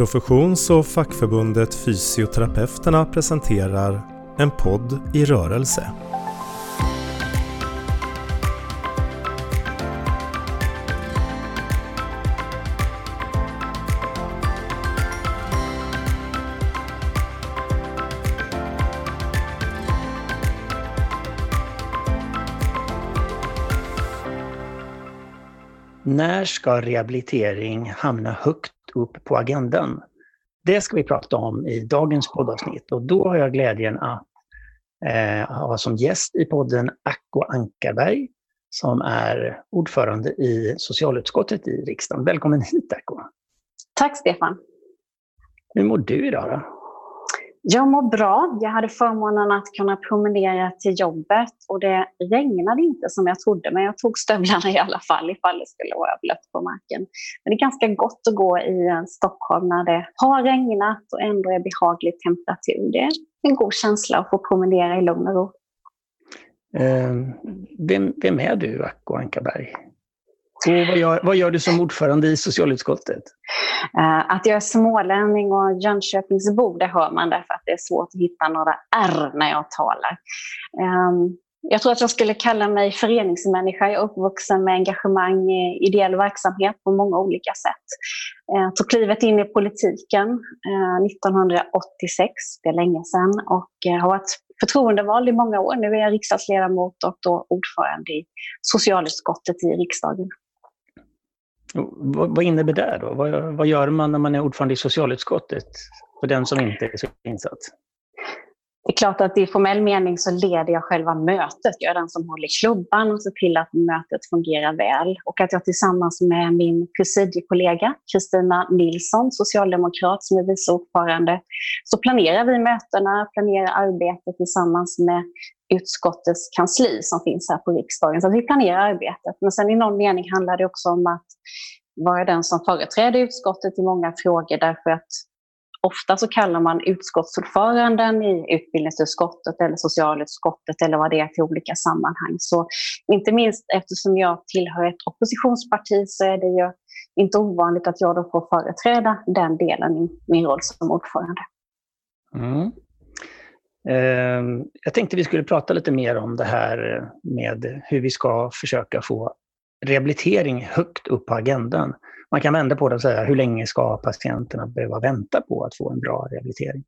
Professions och fackförbundet Fysioterapeuterna presenterar En podd i rörelse. När ska rehabilitering hamna högt upp på agendan? Det ska vi prata om i dagens poddavsnitt och då har jag glädjen att eh, ha som gäst i podden Acko Ankarberg som är ordförande i socialutskottet i riksdagen. Välkommen hit Acko! Tack Stefan! Hur mår du idag då? Jag mår bra. Jag hade förmånen att kunna promenera till jobbet och det regnade inte som jag trodde, men jag tog stövlarna i alla fall ifall det skulle vara blött på marken. Men det är ganska gott att gå i Stockholm när det har regnat och ändå är behaglig temperatur. Det är en god känsla att få promenera i lugn och ro. Eh, vem, vem är du, Acko Ankarberg? Och vad, gör, vad gör du som ordförande i socialutskottet? Eh, att jag är smålänning och Jönköpingsbo, det hör man därför att det är svårt att hitta några R när jag talar. Ehm, jag tror att jag skulle kalla mig föreningsmänniska. Jag är uppvuxen med engagemang i ideell verksamhet på många olika sätt. Jag tog klivet in i politiken eh, 1986, det är länge sedan, och har varit förtroendevald i många år. Nu är jag riksdagsledamot och då ordförande i socialutskottet i riksdagen. Vad, vad innebär det då? Vad, vad, gör man när man är ordförande i socialutskottet? För den som inte är så insatt. Det är klart att i formell mening så leder jag själva mötet. Jag är den som håller klubban och ser till att mötet fungerar väl. Och att jag tillsammans med min presidiekollega Kristina Nilsson, socialdemokrat som är vice ordförande, så planerar vi mötena, planerar arbetet tillsammans med utskottets kansli som finns här på riksdagen. Så vi planerar arbetet. Men sen i någon mening handlar det också om att vara den som företräder utskottet i många frågor därför att ofta så kallar man utskottsordföranden i utbildningsutskottet eller socialutskottet eller vad det är till olika sammanhang. Så inte minst eftersom jag tillhör ett oppositionsparti så är det ju inte ovanligt att jag då får företräda den delen i min roll som ordförande. Mm. Ehm, jag tänkte vi skulle prata lite mer om det här med hur vi ska försöka få rehabilitering högt upp på agendan. Man kan vända på det och säga hur länge ska patienterna behöva vänta på att få en bra rehabilitering?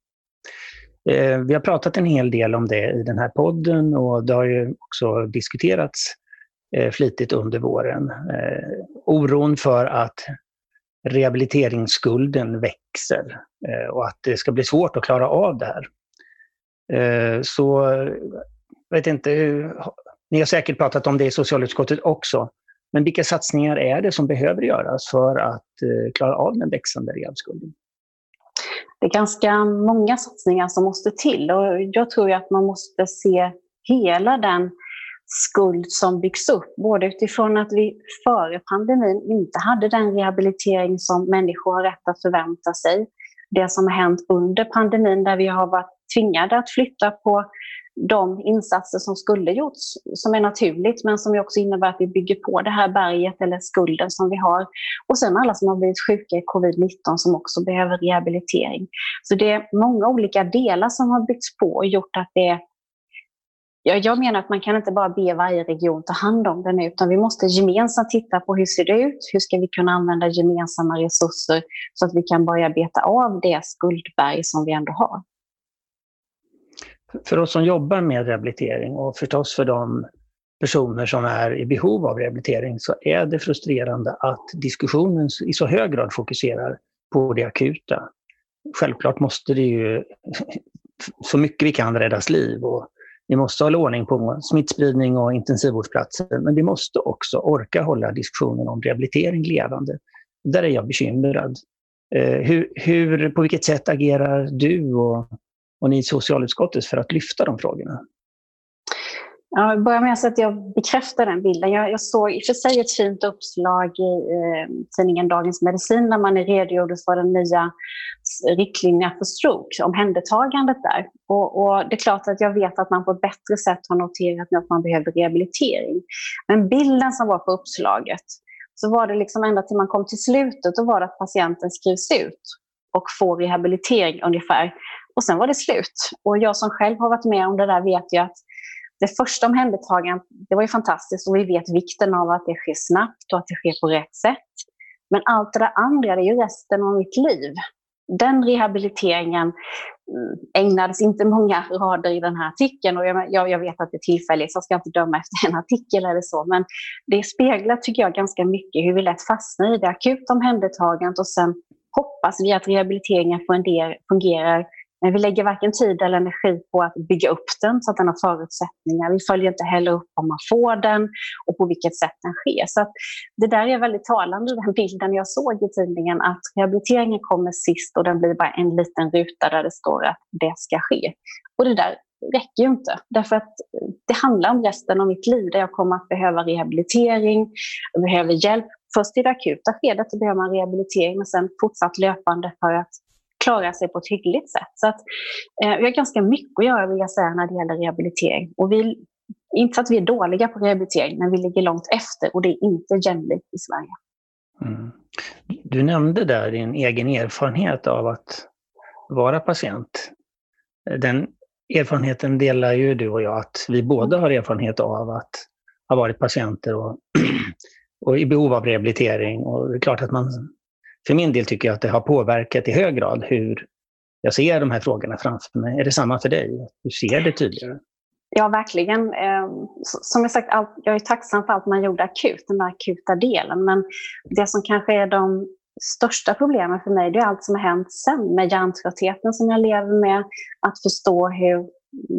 Ehm, vi har pratat en hel del om det i den här podden och det har ju också diskuterats eh, flitigt under våren. Ehm, oron för att rehabiliteringsskulden växer eh, och att det ska bli svårt att klara av det här. Eh, så jag vet inte, eh, ni har säkert pratat om det i socialutskottet också. Men vilka satsningar är det som behöver göras för att eh, klara av den växande rehabskulden? Det är ganska många satsningar som måste till och jag tror att man måste se hela den skuld som byggs upp. Både utifrån att vi före pandemin inte hade den rehabilitering som människor har rätt att förvänta sig. Det som har hänt under pandemin där vi har varit tvingade att flytta på de insatser som skulle gjorts, som är naturligt, men som också innebär att vi bygger på det här berget eller skulden som vi har. Och sen alla som har blivit sjuka i covid-19 som också behöver rehabilitering. Så det är många olika delar som har byggts på och gjort att det jag menar att man kan inte bara be varje region ta hand om den, utan vi måste gemensamt titta på hur ser det ut? Hur ska vi kunna använda gemensamma resurser så att vi kan börja beta av det skuldberg som vi ändå har? för oss som jobbar med rehabilitering och förstås för de personer som är i behov av rehabilitering så är det frustrerande att diskussionen i så hög grad fokuserar på det akuta. Självklart måste det ju så mycket vi kan räddas liv och vi måste hålla ordning på smittspridning och intensivvårdsplatser, men vi måste också orka hålla diskussionen om rehabilitering levande. Där är jag bekymrad. Eh, hur, hur, på vilket sätt agerar du och och ni i socialutskottet för att lyfta de frågorna? Jag börjar med att säga att jag bekräftar den bilden. Jag, jag såg i och för sig ett fint uppslag i eh, tidningen Dagens Medicin där man redogjorde för den nya riktlinjerna för stroke, omhändertagandet där. Och, och, det är klart att jag vet att man på ett bättre sätt har noterat nu att man behöver rehabilitering. Men bilden som var på uppslaget, så var det liksom ända till man kom till slutet, då var det att patienten skrivs ut och får rehabilitering ungefär. Och sen var det slut. Och jag som själv har varit med om det där vet ju att det första omhändertagandet, det var ju fantastiskt och vi vet vikten av att det sker snabbt och att det sker på rätt sätt. Men allt det där andra, det är ju resten av mitt liv. Den rehabiliteringen mm, ägnades inte många rader i den här artikeln och jag, jag vet att det är tillfälligt så jag ska inte döma efter en artikel eller så men det speglar tycker jag ganska mycket hur vi lätt fastnar i det akuta omhändertagandet och sen hoppas vi att rehabiliteringen fungerar vi lägger varken tid eller energi på att bygga upp den så att den har förutsättningar. Vi följer inte heller upp om man får den och på vilket sätt den sker. Så det där är väldigt talande, den bilden jag såg i tidningen, att rehabiliteringen kommer sist och den blir bara en liten ruta där det står att det ska ske. Och det där räcker ju inte, därför att det handlar om resten av mitt liv där jag kommer att behöva rehabilitering, jag behöver hjälp. Först i det akuta skedet behöver man rehabilitering, men sen fortsatt löpande för att klara sig på ett hyggligt sätt. Så att, eh, vi har ganska mycket att göra vill jag säga när det gäller rehabilitering. Och vi, inte att vi är dåliga på rehabilitering, men vi ligger långt efter och det är inte jämlikt i Sverige. Mm. Du nämnde där din egen erfarenhet av att vara patient. Den erfarenheten delar ju du och jag, att vi båda har erfarenhet av att ha varit patienter och, och i behov av rehabilitering. Och det är klart att man för min del tycker jag att det har påverkat i hög grad hur jag ser de här frågorna framför mig. Är det samma för dig? Du ser det tydligare? Ja, verkligen. Ehm, som jag sagt, jag är tacksam för allt man gjorde akut, den där akuta delen. Men det som kanske är de största problemen för mig, det är allt som har hänt sen med hjärntröttheten som jag lever med. Att förstå hur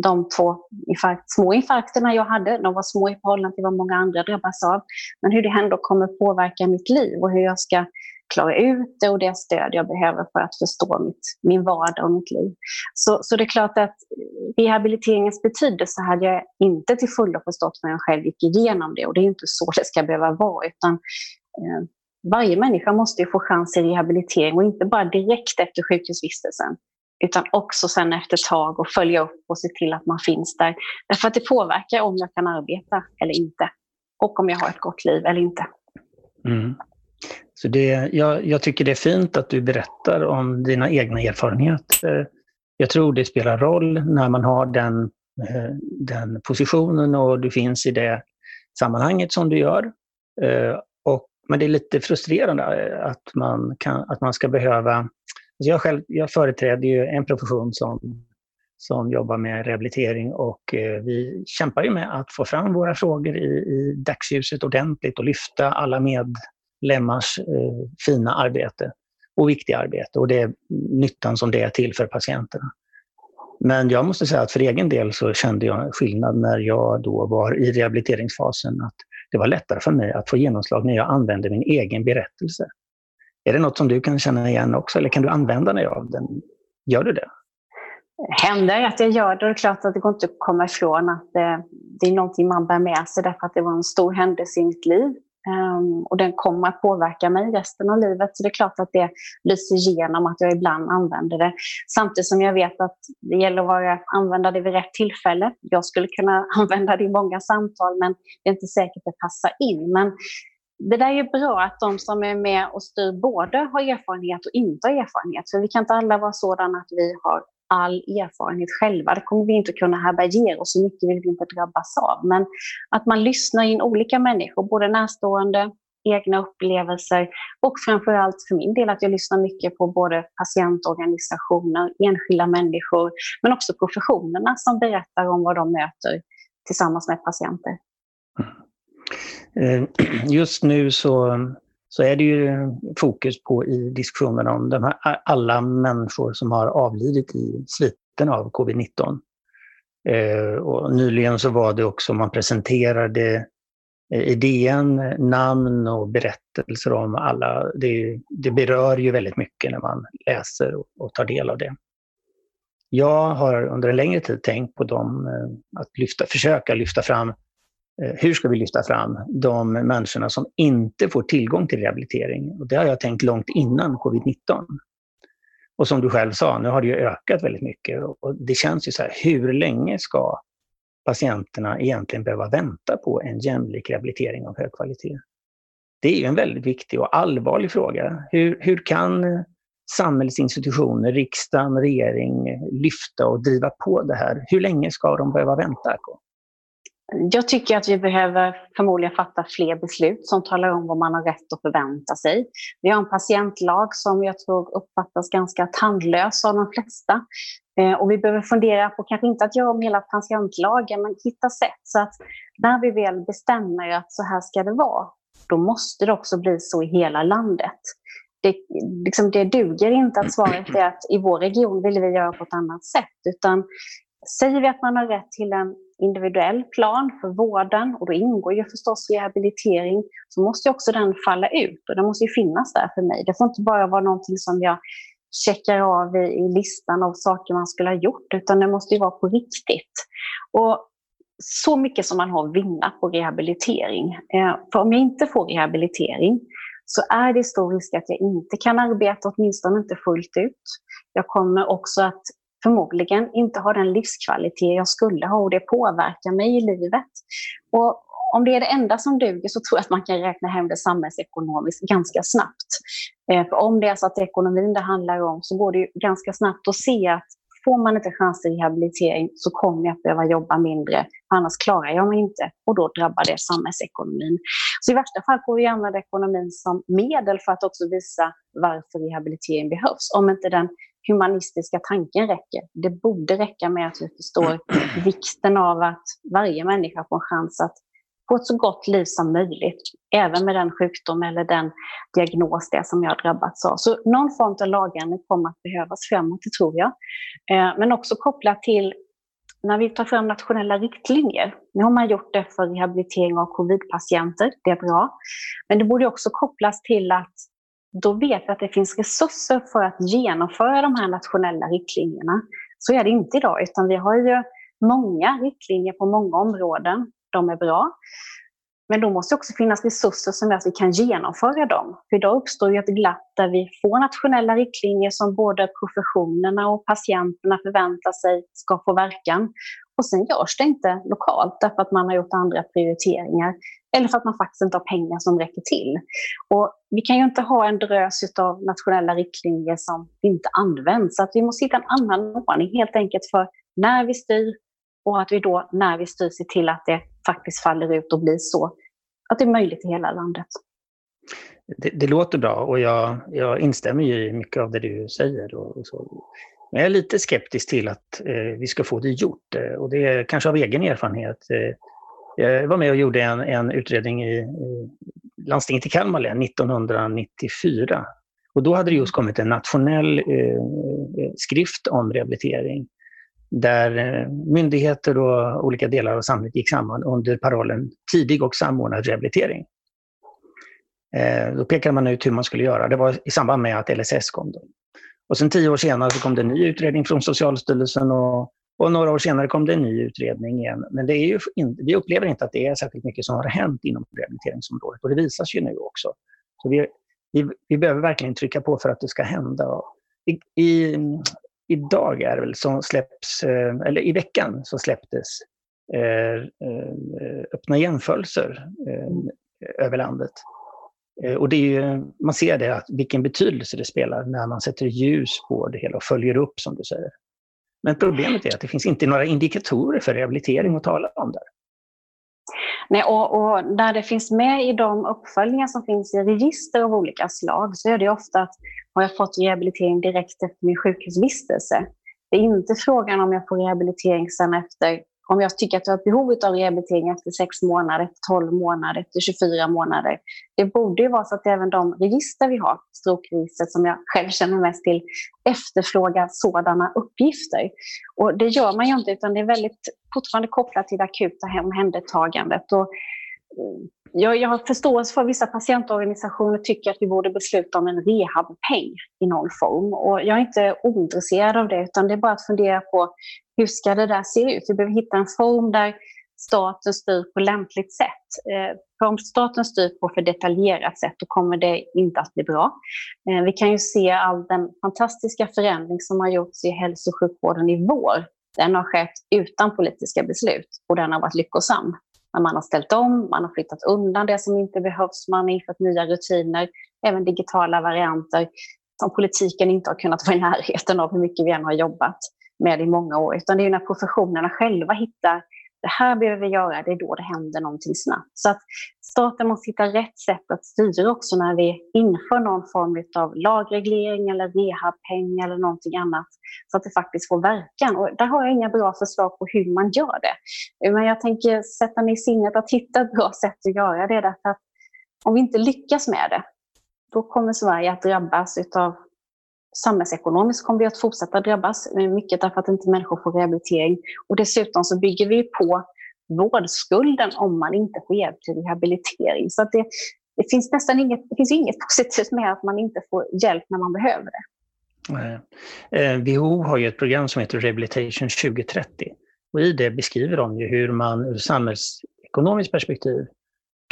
de två infarkt, små infarkterna jag hade, de var små i förhållande till vad många andra drabbas av, men hur det ändå kommer påverka mitt liv och hur jag ska klara ut det och det stöd jag behöver för att förstå mitt, min vardag och mitt liv. Så, så det är klart att rehabiliteringens betydelse hade jag inte till fullo förstått när jag själv gick igenom det och det är inte så det ska behöva vara utan eh, varje människa måste ju få chans till rehabilitering och inte bara direkt efter sjukhusvistelsen utan också sen efter ett tag och följa upp och se till att man finns där. Därför att det påverkar om jag kan arbeta eller inte och om jag har ett gott liv eller inte. Mm. Så det, jag, jag, tycker det är fint att du berättar om dina egna erfarenheter. Jag tror det spelar roll när man har den, eh, den positionen och du finns i det sammanhanget som du gör. Eh, och, men det är lite frustrerande eh, att man, kan, att man ska behöva... Alltså jag, själv, jag företräder ju en profession som, som jobbar med rehabilitering och vi kämpar ju med att få fram våra frågor i, i dagsljuset ordentligt och lyfta alla med, lemmars eh, fina arbete och viktiga arbete och det är nyttan som det är till för patienterna. Men jag måste säga att för egen del så kände jag skillnad när jag då var i rehabiliteringsfasen. Att det var lättare för mig att få genomslag när jag använde min egen berättelse. Är det något som du kan känna igen också eller kan du använda dig av den? Gör du det? Det händer att jag gör det. Det är klart att det går inte att komma ifrån att det, det är någonting man bär med sig därför att det var en stor händelse i mitt liv. Um, och den kommer att påverka mig resten av livet. Så det är klart att det lyser igenom att jag ibland använder det. Samtidigt som jag vet att det gäller att vara, använda det vid rätt tillfälle. Jag skulle kunna använda det i många samtal men det är inte säkert att det passar in. Men det där är bra att de som är med och styr både har erfarenhet och inte har erfarenhet. För vi kan inte alla vara sådana att vi har all erfarenhet själva. Det kommer vi inte kunna härbärgera och så mycket vill vi inte drabbas av. Men att man lyssnar in olika människor, både närstående, egna upplevelser och framförallt för min del att jag lyssnar mycket på både patientorganisationer, enskilda människor, men också professionerna som berättar om vad de möter tillsammans med patienter. Mm. Eh, just nu så så är det ju fokus på i diskussionen om de här, alla människor som har avlidit i sviten av covid-19. Eh, och nyligen så var det också, man presenterade eh, i DN namn och berättelser om alla. Det, det berör ju väldigt mycket när man läser och, och tar del av det. Jag har under en längre tid tänkt på dem, eh, att lyfta, försöka lyfta fram Eh, hur ska vi lyfta fram de människorna som inte får tillgång till rehabilitering? Och det har jag tänkt långt innan covid-19. Och som du själv sa, nu har det ju ökat väldigt mycket. Och det känns ju så här, hur länge ska patienterna egentligen behöva vänta på en jämlik rehabilitering av hög kvalitet? Det är ju en väldigt viktig och allvarlig fråga. Hur, hur kan eh, samhällsinstitutioner, riksdagen, regering, lyfta och driva på det här? Hur länge ska de behöva vänta? Jag tycker att vi behöver förmodligen fatta fler beslut som talar om vad man har rätt att förvänta sig. Vi har en patientlag som jag tror uppfattas ganska tandlös av de flesta. Eh, och vi behöver fundera på, kanske inte att göra om hela patientlagen, men hitta sätt så att när vi väl bestämmer att så här ska det vara, då måste det också bli så i hela landet. Det, liksom, det duger inte att svaret är att i vår region vill vi göra på ett annat sätt, utan säger vi att man har rätt till en individuell plan för vården och då ingår ju förstås rehabilitering, så måste också den falla ut och den måste ju finnas där för mig. Det får inte bara vara någonting som jag checkar av i, i listan av saker man skulle ha gjort, utan det måste ju vara på riktigt. Och så mycket som man har att vinna på rehabilitering. Eh, för om jag inte får rehabilitering så är det stor risk att jag inte kan arbeta, åtminstone inte fullt ut. Jag kommer också att förmodligen inte har den livskvalitet jag skulle ha och det påverkar mig i livet. Och om det är det enda som duger så tror jag att man kan räkna hem det samhällsekonomiskt ganska snabbt. Eh, för om det är så att ekonomin det handlar om så går det ganska snabbt att se att får man inte chans till rehabilitering så kommer jag att behöva jobba mindre, annars klarar jag mig inte och då drabbar det samhällsekonomin. Så i värsta fall får vi använda ekonomin som medel för att också visa varför rehabilitering behövs. Om inte den humanistiska tanken räcker. Det borde räcka med att vi förstår vikten av att varje människa får en chans att få ett så gott liv som möjligt, även med den sjukdom eller den diagnos det som jag drabbats av. Så någon form av lagändring kommer att behövas framåt, det tror jag. Eh, men också kopplat till när vi tar fram nationella riktlinjer. Nu har man gjort det för rehabilitering av covidpatienter, det är bra. Men det borde också kopplas till att då vet vi att det finns resurser för att genomföra de här nationella riktlinjerna. Så är det inte idag, utan vi har ju många riktlinjer på många områden. De är bra. Men då måste det också finnas resurser som gör att vi kan genomföra dem. För idag uppstår ju ett glapp där vi får nationella riktlinjer som både professionerna och patienterna förväntar sig ska få verkan. Och sen görs det inte lokalt därför att man har gjort andra prioriteringar eller för att man faktiskt inte har pengar som räcker till. Och vi kan ju inte ha en drös av nationella riktlinjer som inte används. Så att vi måste hitta en annan ordning helt enkelt för när vi styr och att vi då när vi styr ser till att det faktiskt faller ut och blir så att det är möjligt i hela landet. Det, det låter bra och jag, jag instämmer ju i mycket av det du säger. Och, och så. Men jag är lite skeptisk till att eh, vi ska få det gjort eh, och det är kanske av egen erfarenhet. Eh, jag var med och gjorde en, en utredning i, i landstinget i Kalmar län 1994. Och då hade det just kommit en nationell eh, eh, skrift om rehabilitering där eh, myndigheter och olika delar av samhället gick samman under parollen tidig och samordnad rehabilitering. Eh, då pekade man ut hur man skulle göra. Det var i samband med att LSS kom. Då. Och sen tio år senare så kom det en ny utredning från Socialstyrelsen och och några år senare kom det en ny utredning igen. Men det är ju in, vi upplever inte att det är särskilt mycket som har hänt inom rehabiliteringsområdet. Och det visas ju nu också. Så vi, vi, vi behöver verkligen trycka på för att det ska hända. I, i, idag är det väl som släpps, eh, eller i veckan så släpptes eh, eh öppna jämförelser eh, över landet. Eh, och det är ju, man ser det, att vilken betydelse det spelar när man sätter ljus på det hela och följer upp, som du säger. Men problemet är att det finns inte några indikatorer för rehabilitering att tala om där. Nej, och, och där det finns med i de uppföljningar som finns i register av olika slag så är det ofta att har jag fått rehabilitering direkt efter min sjukhusvistelse. Det är inte frågan om jag får rehabilitering sen efter om jag tycker att jag har ett behov av rehabilitering efter 6 månader, efter 12 månader, efter 24 månader. Det borde ju vara så att även de register vi har, strokregistret som jag själv känner mest till, efterfrågar sådana uppgifter. Och det gör man ju inte, utan det är väldigt fortfarande kopplat till det akuta omhändertagandet. Och mm, jag, jag har förståelse för att vissa patientorganisationer tycker att vi borde besluta om en rehabpeng i någon form. Och jag är inte ointresserad av det, utan det är bara att fundera på hur ska det där se ut? Vi behöver hitta en form där staten styr på lämpligt sätt. Eh, för om staten styr på för detaljerat sätt då kommer det inte att bli bra. Eh, vi kan ju se all den fantastiska förändring som har gjorts i hälso och sjukvården i vår. Den har skett utan politiska beslut och den har varit lyckosam. När man har ställt om, man har flyttat undan det som inte behövs, man har infört nya rutiner, även digitala varianter som politiken inte har kunnat vara i närheten av hur mycket vi än har jobbat med i många år. Utan det är när professionerna själva hittar det här behöver vi göra, det är då det händer någonting snabbt. Så att staten måste hitta rätt sätt att styra också när vi inför någon form av lagreglering eller rehabpeng eller någonting annat så att det faktiskt får verkan. Och där har jag inga bra förslag på hur man gör det. Men jag tänker sätta mig i sinnet att hitta ett bra sätt att göra det därför att om vi inte lyckas med det, då kommer Sverige att drabbas av samhällsekonomiskt kommer vi att fortsätta drabbas, mycket därför att inte människor får rehabilitering. Och dessutom så bygger vi på vårdskulden om man inte får hjälp till rehabilitering. Så det, det, finns nästan inget, det finns inget positivt med att man inte får hjälp när man behöver det. WHO eh, har ju ett program som heter Rehabilitation 2030. Och I det beskriver de ju hur man ur samhällsekonomiskt perspektiv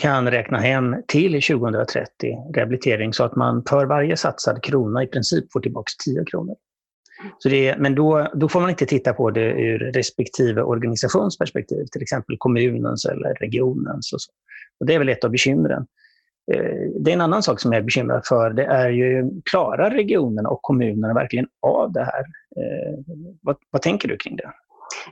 kan räkna hem till 2030 rehabilitering så att man för varje satsad krona i princip får tillbaka 10 kronor. Så det, men då, då får man inte titta på det ur respektive organisationsperspektiv, till exempel kommunens eller regionens. Och så. Och det är väl ett av bekymren. Eh, det är en annan sak som jag är bekymrad för. Det är ju, klarar regionerna och kommunerna verkligen av det här? Eh, vad, vad tänker du kring det?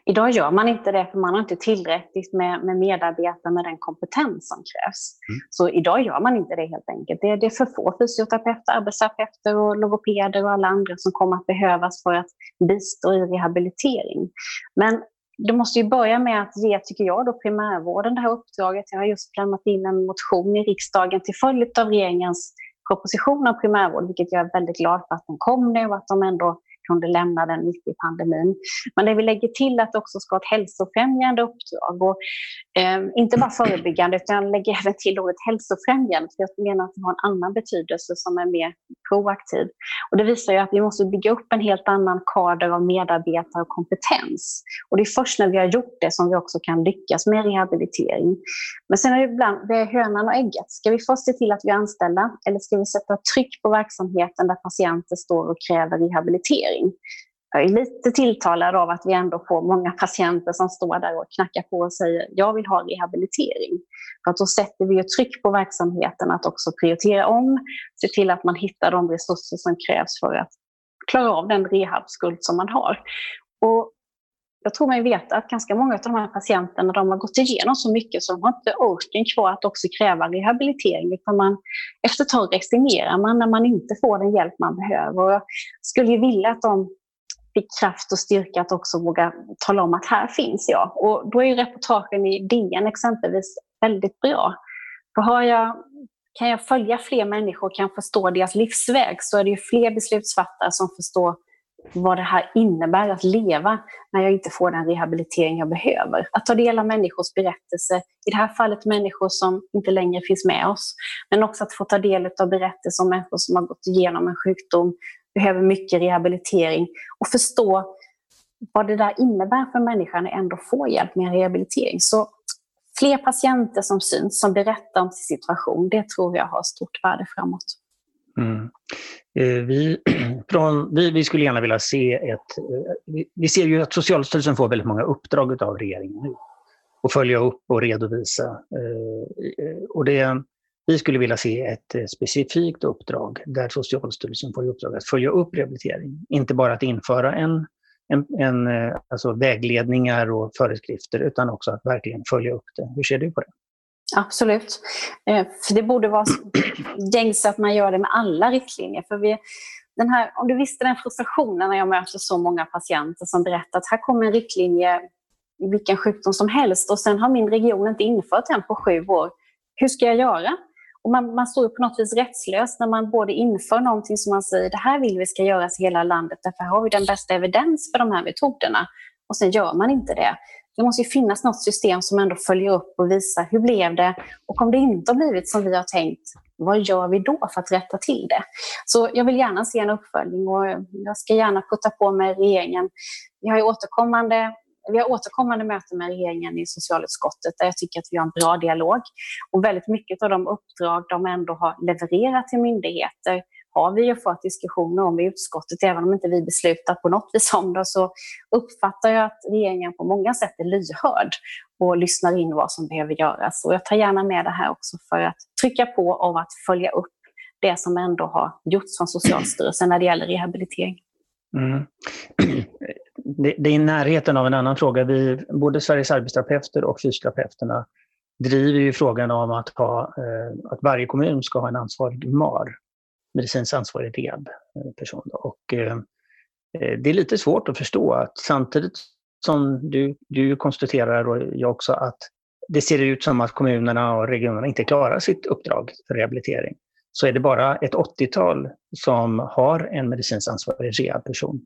Idag gör man inte det för man har inte tillräckligt med, med medarbetare med den kompetens som krävs. Mm. Så idag gör man inte det helt enkelt. Det, det är för få fysioterapeuter, arbetsterapeuter och logopeder och alla andra som kommer att behövas för att bistå i rehabilitering. Men det måste ju börja med att ge, tycker jag, då primärvården det här uppdraget. Jag har just lämnat in en motion i riksdagen till följd av regeringens proposition om primärvård, vilket jag är väldigt glad för att den kom nu och att de ändå kunde lämna den mitt i pandemin. Men det vi lägger till att det också ska ha ett hälsofrämjande uppdrag. Och, eh, inte bara förebyggande, utan jag lägger även till ordet hälsofrämjande, för jag menar att det har en annan betydelse som är mer proaktiv. Och det visar ju att vi måste bygga upp en helt annan kader av medarbetare och kompetens. Och det är först när vi har gjort det som vi också kan lyckas med rehabilitering. Men sen är det ibland, det är hönan och ägget. Ska vi först se till att vi anställer eller ska vi sätta tryck på verksamheten där patienter står och kräver rehabilitering? Jag är lite tilltalad av att vi ändå får många patienter som står där och knackar på och säger jag vill ha rehabilitering. För att då sätter vi ett tryck på verksamheten att också prioritera om, se till att man hittar de resurser som krävs för att klara av den rehabskuld som man har. Och jag tror mig veta att ganska många av de här patienterna de har gått igenom så mycket så de har inte orken kvar att också kräva rehabilitering. Utan man, efter ett tag resignerar man när man inte får den hjälp man behöver. Och jag skulle ju vilja att de fick kraft och styrka att också våga tala om att här finns jag. Och då är ju reportagen i DN exempelvis väldigt bra. För har jag, kan jag följa fler människor och kan förstå deras livsväg så är det ju fler beslutsfattare som förstår vad det här innebär att leva när jag inte får den rehabilitering jag behöver. Att ta del av människors berättelser, i det här fallet människor som inte längre finns med oss, men också att få ta del av berättelser om människor som har gått igenom en sjukdom, behöver mycket rehabilitering och förstå vad det där innebär för människan att ändå få hjälp med rehabilitering. Så fler patienter som syns, som berättar om sin situation, det tror jag har stort värde framåt. Mm. Eh, vi, från, vi, vi, skulle gärna vilja se ett... Eh, vi ser ju att Socialstyrelsen får väldigt många uppdrag av regeringen nu. att följa upp och redovisa. Eh, och det, vi skulle vilja se ett eh, specifikt uppdrag där Socialstyrelsen får i uppdrag att följa upp rehabilitering. Inte bara att införa en, en, en, eh, alltså vägledningar och föreskrifter utan också att verkligen följa upp det. Hur ser du på det? Absolut. Eh, för det borde vara gängse att man gör det med alla riktlinjer. För vi, den här, om du visste den frustrationen när jag möter så många patienter som berättar att här kommer en riktlinje i vilken sjukdom som helst och sen har min region inte infört den på sju år. Hur ska jag göra? Och man, man står på något vis rättslös när man både inför någonting som man säger det här vill vi ska göras i hela landet därför har vi den bästa evidens för de här metoderna och sen gör man inte det. Det måste ju finnas något system som ändå följer upp och visar hur blev det? Och om det inte har blivit som vi har tänkt, vad gör vi då för att rätta till det? Så jag vill gärna se en uppföljning och jag ska gärna putta på med regeringen. Vi har ju återkommande vi har återkommande möten med regeringen i socialutskottet där jag tycker att vi har en bra dialog. Och väldigt mycket av de uppdrag de ändå har levererat till myndigheter har vi ju fått diskussioner om i utskottet, även om inte vi beslutat på något vis om det, så uppfattar jag att regeringen på många sätt är lyhörd och lyssnar in vad som behöver göras. Och jag tar gärna med det här också för att trycka på och att följa upp det som ändå har gjorts från Socialstyrelsen när det gäller rehabilitering. Mm. Det, det, är i närheten av en annan fråga. Vi, både Sveriges arbetsterapeuter och fysioterapeuterna driver ju frågan om att, ha, eh, att varje kommun ska ha en ansvarig MAR, medicinskt ansvarig rehabperson. Eh, och, eh, det är lite svårt att förstå att samtidigt som du, du konstaterar och jag också att det ser ut som att kommunerna och regionerna inte klarar sitt uppdrag för rehabilitering, så är det bara ett 80-tal som har en medicinskt ansvarig rehabperson.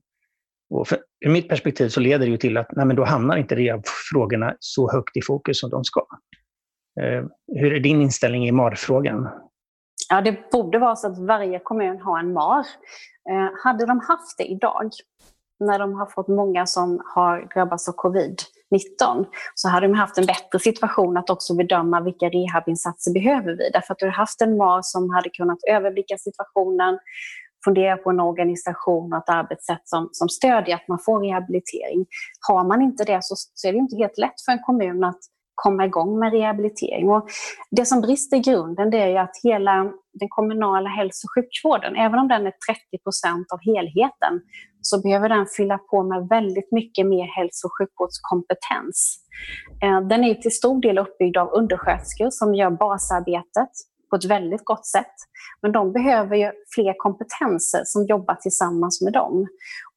Och för, ur mitt perspektiv så leder det ju till att nej, men då hamnar inte rehabfrågorna så högt i fokus som de ska. Eh, hur är din inställning i MAR-frågan? Ja, det borde vara så att varje kommun har en MAR. Eh, hade de haft det idag, när de har fått många som har drabbats av covid-19, så hade de haft en bättre situation att också bedöma vilka rehabinsatser behöver vi. Därför att du har haft en MAR som hade kunnat överblicka situationen, fundera på en organisation och ett arbetssätt som, som stödjer att man får rehabilitering. Har man inte det så, så är det inte helt lätt för en kommun att komma igång med rehabilitering. Och det som brister i grunden det är ju att hela den kommunala hälso och sjukvården, även om den är 30 procent av helheten, så behöver den fylla på med väldigt mycket mer hälso och sjukvårdskompetens. Eh, den är till stor del uppbyggd av undersköterskor som gör basarbetet på ett väldigt gott sätt. Men de behöver ju fler kompetenser som jobbar tillsammans med dem.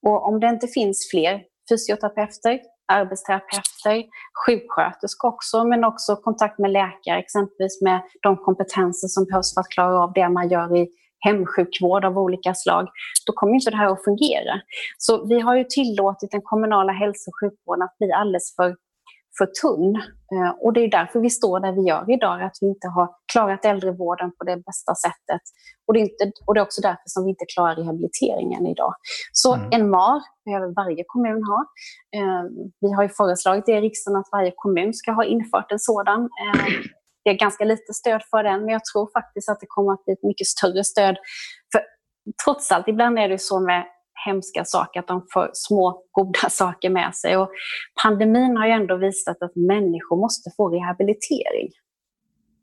Och om det inte finns fler fysioterapeuter, arbetsterapeuter, sjuksköterskor också, men också kontakt med läkare, exempelvis med de kompetenser som behövs för att klara av det man gör i hemsjukvård av olika slag, då kommer inte det här att fungera. Så vi har ju tillåtit den kommunala hälso och sjukvården att bli alldeles för för tunn. Eh, och det är därför vi står där vi gör idag, att vi inte har klarat äldrevården på det bästa sättet. Och det är, inte, och det är också därför som vi inte klarar rehabiliteringen idag. Så mm. en MAR behöver varje kommun ha. Eh, vi har ju föreslagit det i riksdagen att varje kommun ska ha infört en sådan. Eh, det är ganska lite stöd för den, men jag tror faktiskt att det kommer att bli ett mycket större stöd. För trots allt, ibland är det så med hemska saker, att de får små goda saker med sig. Och pandemin har ju ändå visat att människor måste få rehabilitering.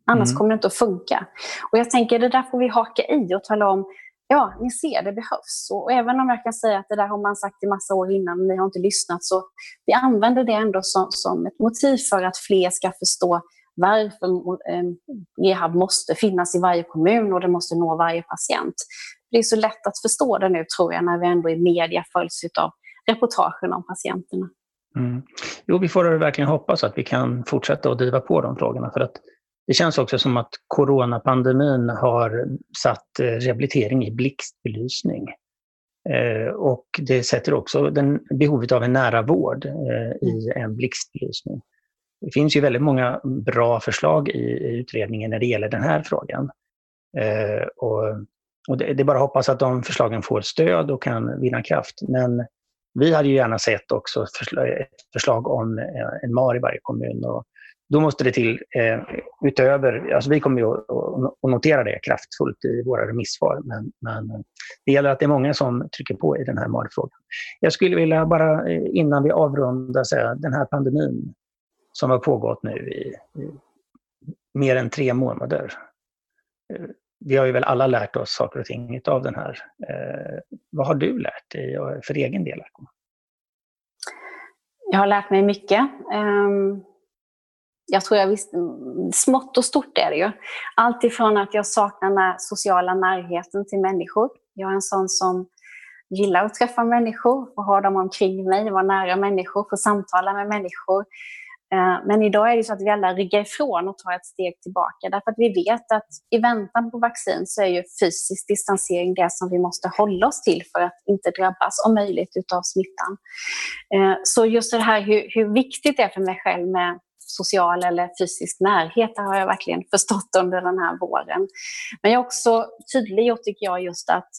Annars mm. kommer det inte att funka. Och jag tänker det där får vi haka i och tala om, ja, ni ser, det behövs. Och även om jag kan säga att det där har man sagt i massa år innan, och ni har inte lyssnat, så vi använder det ändå som, som ett motiv för att fler ska förstå varför eh, rehab måste finnas i varje kommun och det måste nå varje patient. Det är så lätt att förstå det nu tror jag när vi ändå i media följs av reportagen om patienterna. Mm. Jo, vi får verkligen hoppas att vi kan fortsätta att driva på de frågorna för att det känns också som att coronapandemin har satt eh, rehabilitering i blixtbelysning. Eh, och det sätter också den, behovet av en nära vård eh, i en blixtbelysning. Det finns ju väldigt många bra förslag i, utredningen när det gäller den här frågan. Och och det, det, är bara att hoppas att de förslagen får stöd och kan vinna kraft. Men vi hade ju gärna sett också ett förslag om eh, en MAR i varje kommun. Och då måste det till, eh, utöver, alltså vi kommer ju att, notera det kraftfullt i våra remissvar, men, men det gäller att det är många som trycker på i den här MAR-frågan. Jag skulle vilja bara eh, innan vi avrundar säga den här pandemin som har pågått nu i, i mer än tre månader. Eh, vi har ju väl alla lärt oss saker och ting av den här. Eh, vad har du lärt dig för egen del? Jag har lärt mig mycket. Ehm, jag tror jag visste, smått och stort är det ju. Allt ifrån att jag saknar den sociala närheten till människor. Jag är en sån som gillar att träffa människor, och ha dem omkring mig, vara nära människor, få samtala med människor. Eh, men idag är det så att vi alla ryggar ifrån och tar ett steg tillbaka. Därför att vi vet att i väntan på vaccin så är ju fysisk distansering det som vi måste hålla oss till för att inte drabbas om möjligt utav smittan. Eh, så just det här hur, hur viktigt det är för mig själv med social eller fysisk närhet, det har jag verkligen förstått under den här våren. Men jag har också tydliggjort, tycker jag, just att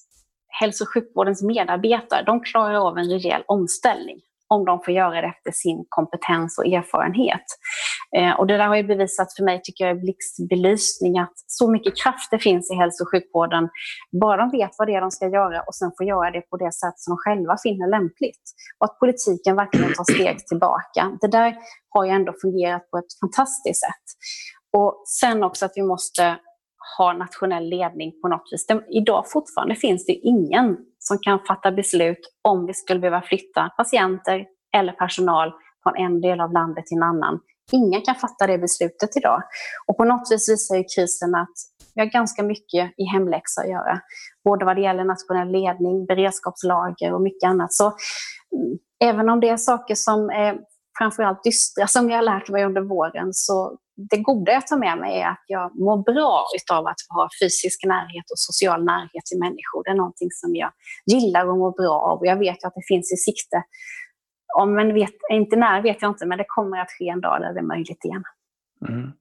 hälso och sjukvårdens medarbetare, de klarar av en rejäl omställning om de får göra det efter sin kompetens och erfarenhet. Eh, och det där har ju bevisat för mig, tycker jag, i blixtbelysning att så mycket kraft det finns i hälso och sjukvården, bara de vet vad det är de ska göra och sen får göra det på det sätt som de själva finner lämpligt. Och att politiken verkligen tar steg tillbaka. Det där har ju ändå fungerat på ett fantastiskt sätt. Och sen också att vi måste ha nationell ledning på något vis. Det, idag fortfarande finns det ingen som kan fatta beslut om vi skulle behöva flytta patienter eller personal från en del av landet till en annan. Ingen kan fatta det beslutet idag. Och på något vis visar ju krisen att vi har ganska mycket i hemläxa att göra. Både vad det gäller nationell ledning, beredskapslager och mycket annat. Så mm, även om det är saker som är framförallt dystra som jag har lärt mig under våren, så det goda jag tar med mig är att jag mår bra av att ha fysisk närhet och social närhet till människor. Det är någonting som jag gillar och mår bra av. Och jag vet att det finns i sikte. Om men vet, inte när vet jag inte, men det kommer att ske en dag där det är möjligt igen. Mm.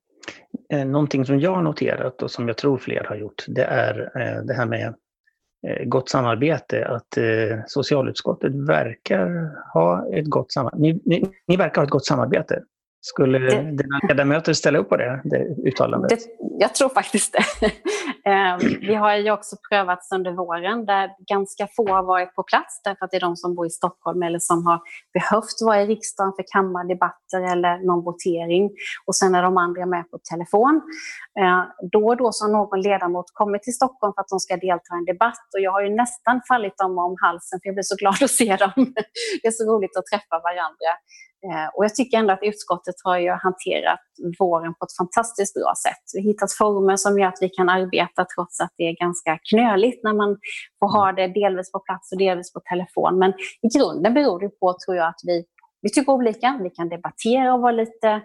Eh, någonting som jag har noterat och som jag tror fler har gjort, det är eh, det här med eh, gott samarbete. Att socialutskottet verkar ha ett gott samarbete. Ni, ni, ni verkar ha ett gott samarbete. Skulle det, dina ledamöter ställa upp på det, det uttalandet? Det, jag tror faktiskt det. Ehm, vi har ju också prövats under våren där ganska få har varit på plats därför att det är de som bor i Stockholm eller som har behövt vara i riksdagen för kammardebatter eller någon votering. Och sen är de andra med på telefon. Ehm, då och då så har någon ledamot kommit till Stockholm för att de ska delta i en debatt och jag har ju nästan fallit dem om halsen för jag blir så glad att se dem. Det är så roligt att träffa varandra. Eh, och jag tycker ändå att utskottet har ju hanterat våren på ett fantastiskt bra sätt. Vi har hittat former som gör att vi kan arbeta trots att det är ganska knöligt när man får ha det delvis på plats och delvis på telefon. Men i grunden beror det på, tror jag, att vi, vi tycker olika. Vi kan debattera och vara lite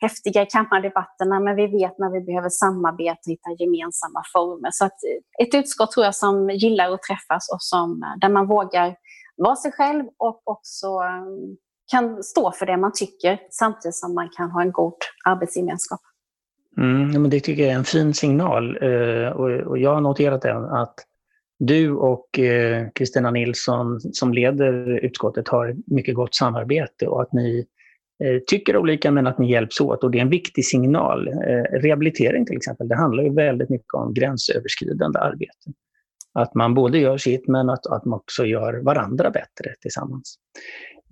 häftiga i kammardebatterna, men vi vet när vi behöver samarbeta och hitta gemensamma former. Så att eh, ett utskott tror jag som gillar att träffas och som, eh, där man vågar vara sig själv och också kan stå för det man tycker samtidigt som man kan ha en god arbetsgemenskap. Mm, men det tycker jag är en fin signal eh, och jag har noterat den. att du och eh, Kristina Nilsson som leder utskottet har mycket gott samarbete och att ni eh, tycker olika men att ni hjälps åt och det är en viktig signal. Rehabilitering till exempel, det handlar ju väldigt mycket om gränsöverskridande arbete. Att man både gör sitt men att, att man också gör varandra bättre tillsammans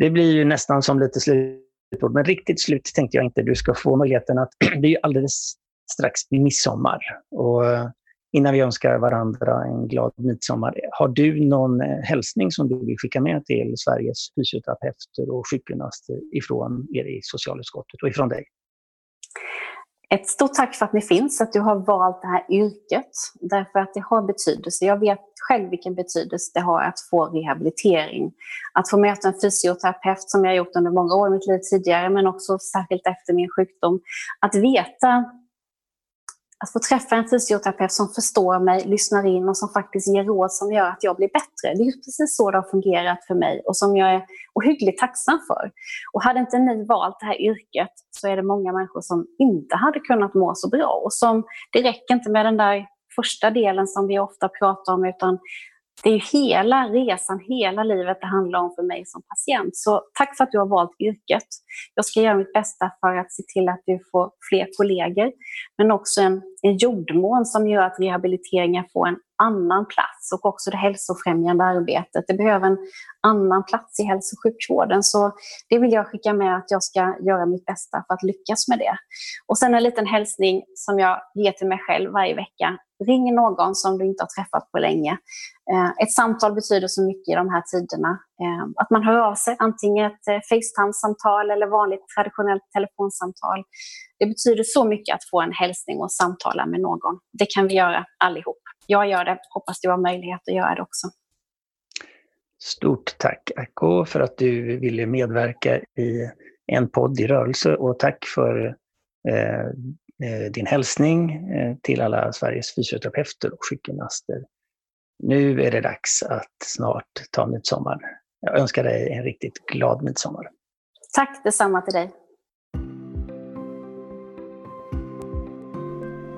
det blir ju nästan som lite slutord, men riktigt slut tänkte jag inte. Du ska få möjligheten att, det är ju alldeles strax midsommar. Och eh, innan vi önskar varandra en glad midsommar, har du någon eh, hälsning som du vill skicka med till Sveriges fysioterapeuter och sjukgymnaster ifrån er i socialutskottet och ifrån dig? Ett stort tack för att ni finns, att du har valt det här yrket. Därför att det har betydelse. Jag vet själv vilken betydelse det har att få rehabilitering. Att få möta en fysioterapeut som jag gjort under många år i mitt liv tidigare, men också särskilt efter min sjukdom. Att veta att få träffa en fysioterapeut som förstår mig, lyssnar in och som faktiskt ger råd som gör att jag blir bättre. Det är precis så det har fungerat för mig och som jag är ohyggligt tacksam för. Och hade inte ni valt det här yrket så är det många människor som inte hade kunnat må så bra. Och som, det räcker inte med den där första delen som vi ofta pratar om, utan det är ju hela resan, hela livet det handlar om för mig som patient. Så tack för att du har valt yrket. Jag ska göra mitt bästa för att se till att du får fler kollegor, men också en, en jordmån som gör att rehabiliteringen får en annan plats och också det hälsofrämjande arbetet. Det behöver en annan plats i hälso och sjukvården. Så det vill jag skicka med att jag ska göra mitt bästa för att lyckas med det. Och sen en liten hälsning som jag ger till mig själv varje vecka. Ring någon som du inte har träffat på länge. Eh, ett samtal betyder så mycket i de här tiderna. Eh, att man hör av sig, antingen ett eh, Facetime-samtal eller vanligt traditionellt telefonsamtal. Det betyder så mycket att få en hälsning och samtala med någon. Det kan vi göra allihop. Jag gör det, hoppas du har möjlighet att göra det också. Stort tack Akko för att du ville medverka i en podd i rörelse och tack för eh, din hälsning eh, till alla Sveriges fysioterapeuter och sjukgymnaster. Nu är det dags att snart ta midsommar. Jag önskar dig en riktigt glad midsommar. Tack detsamma till dig.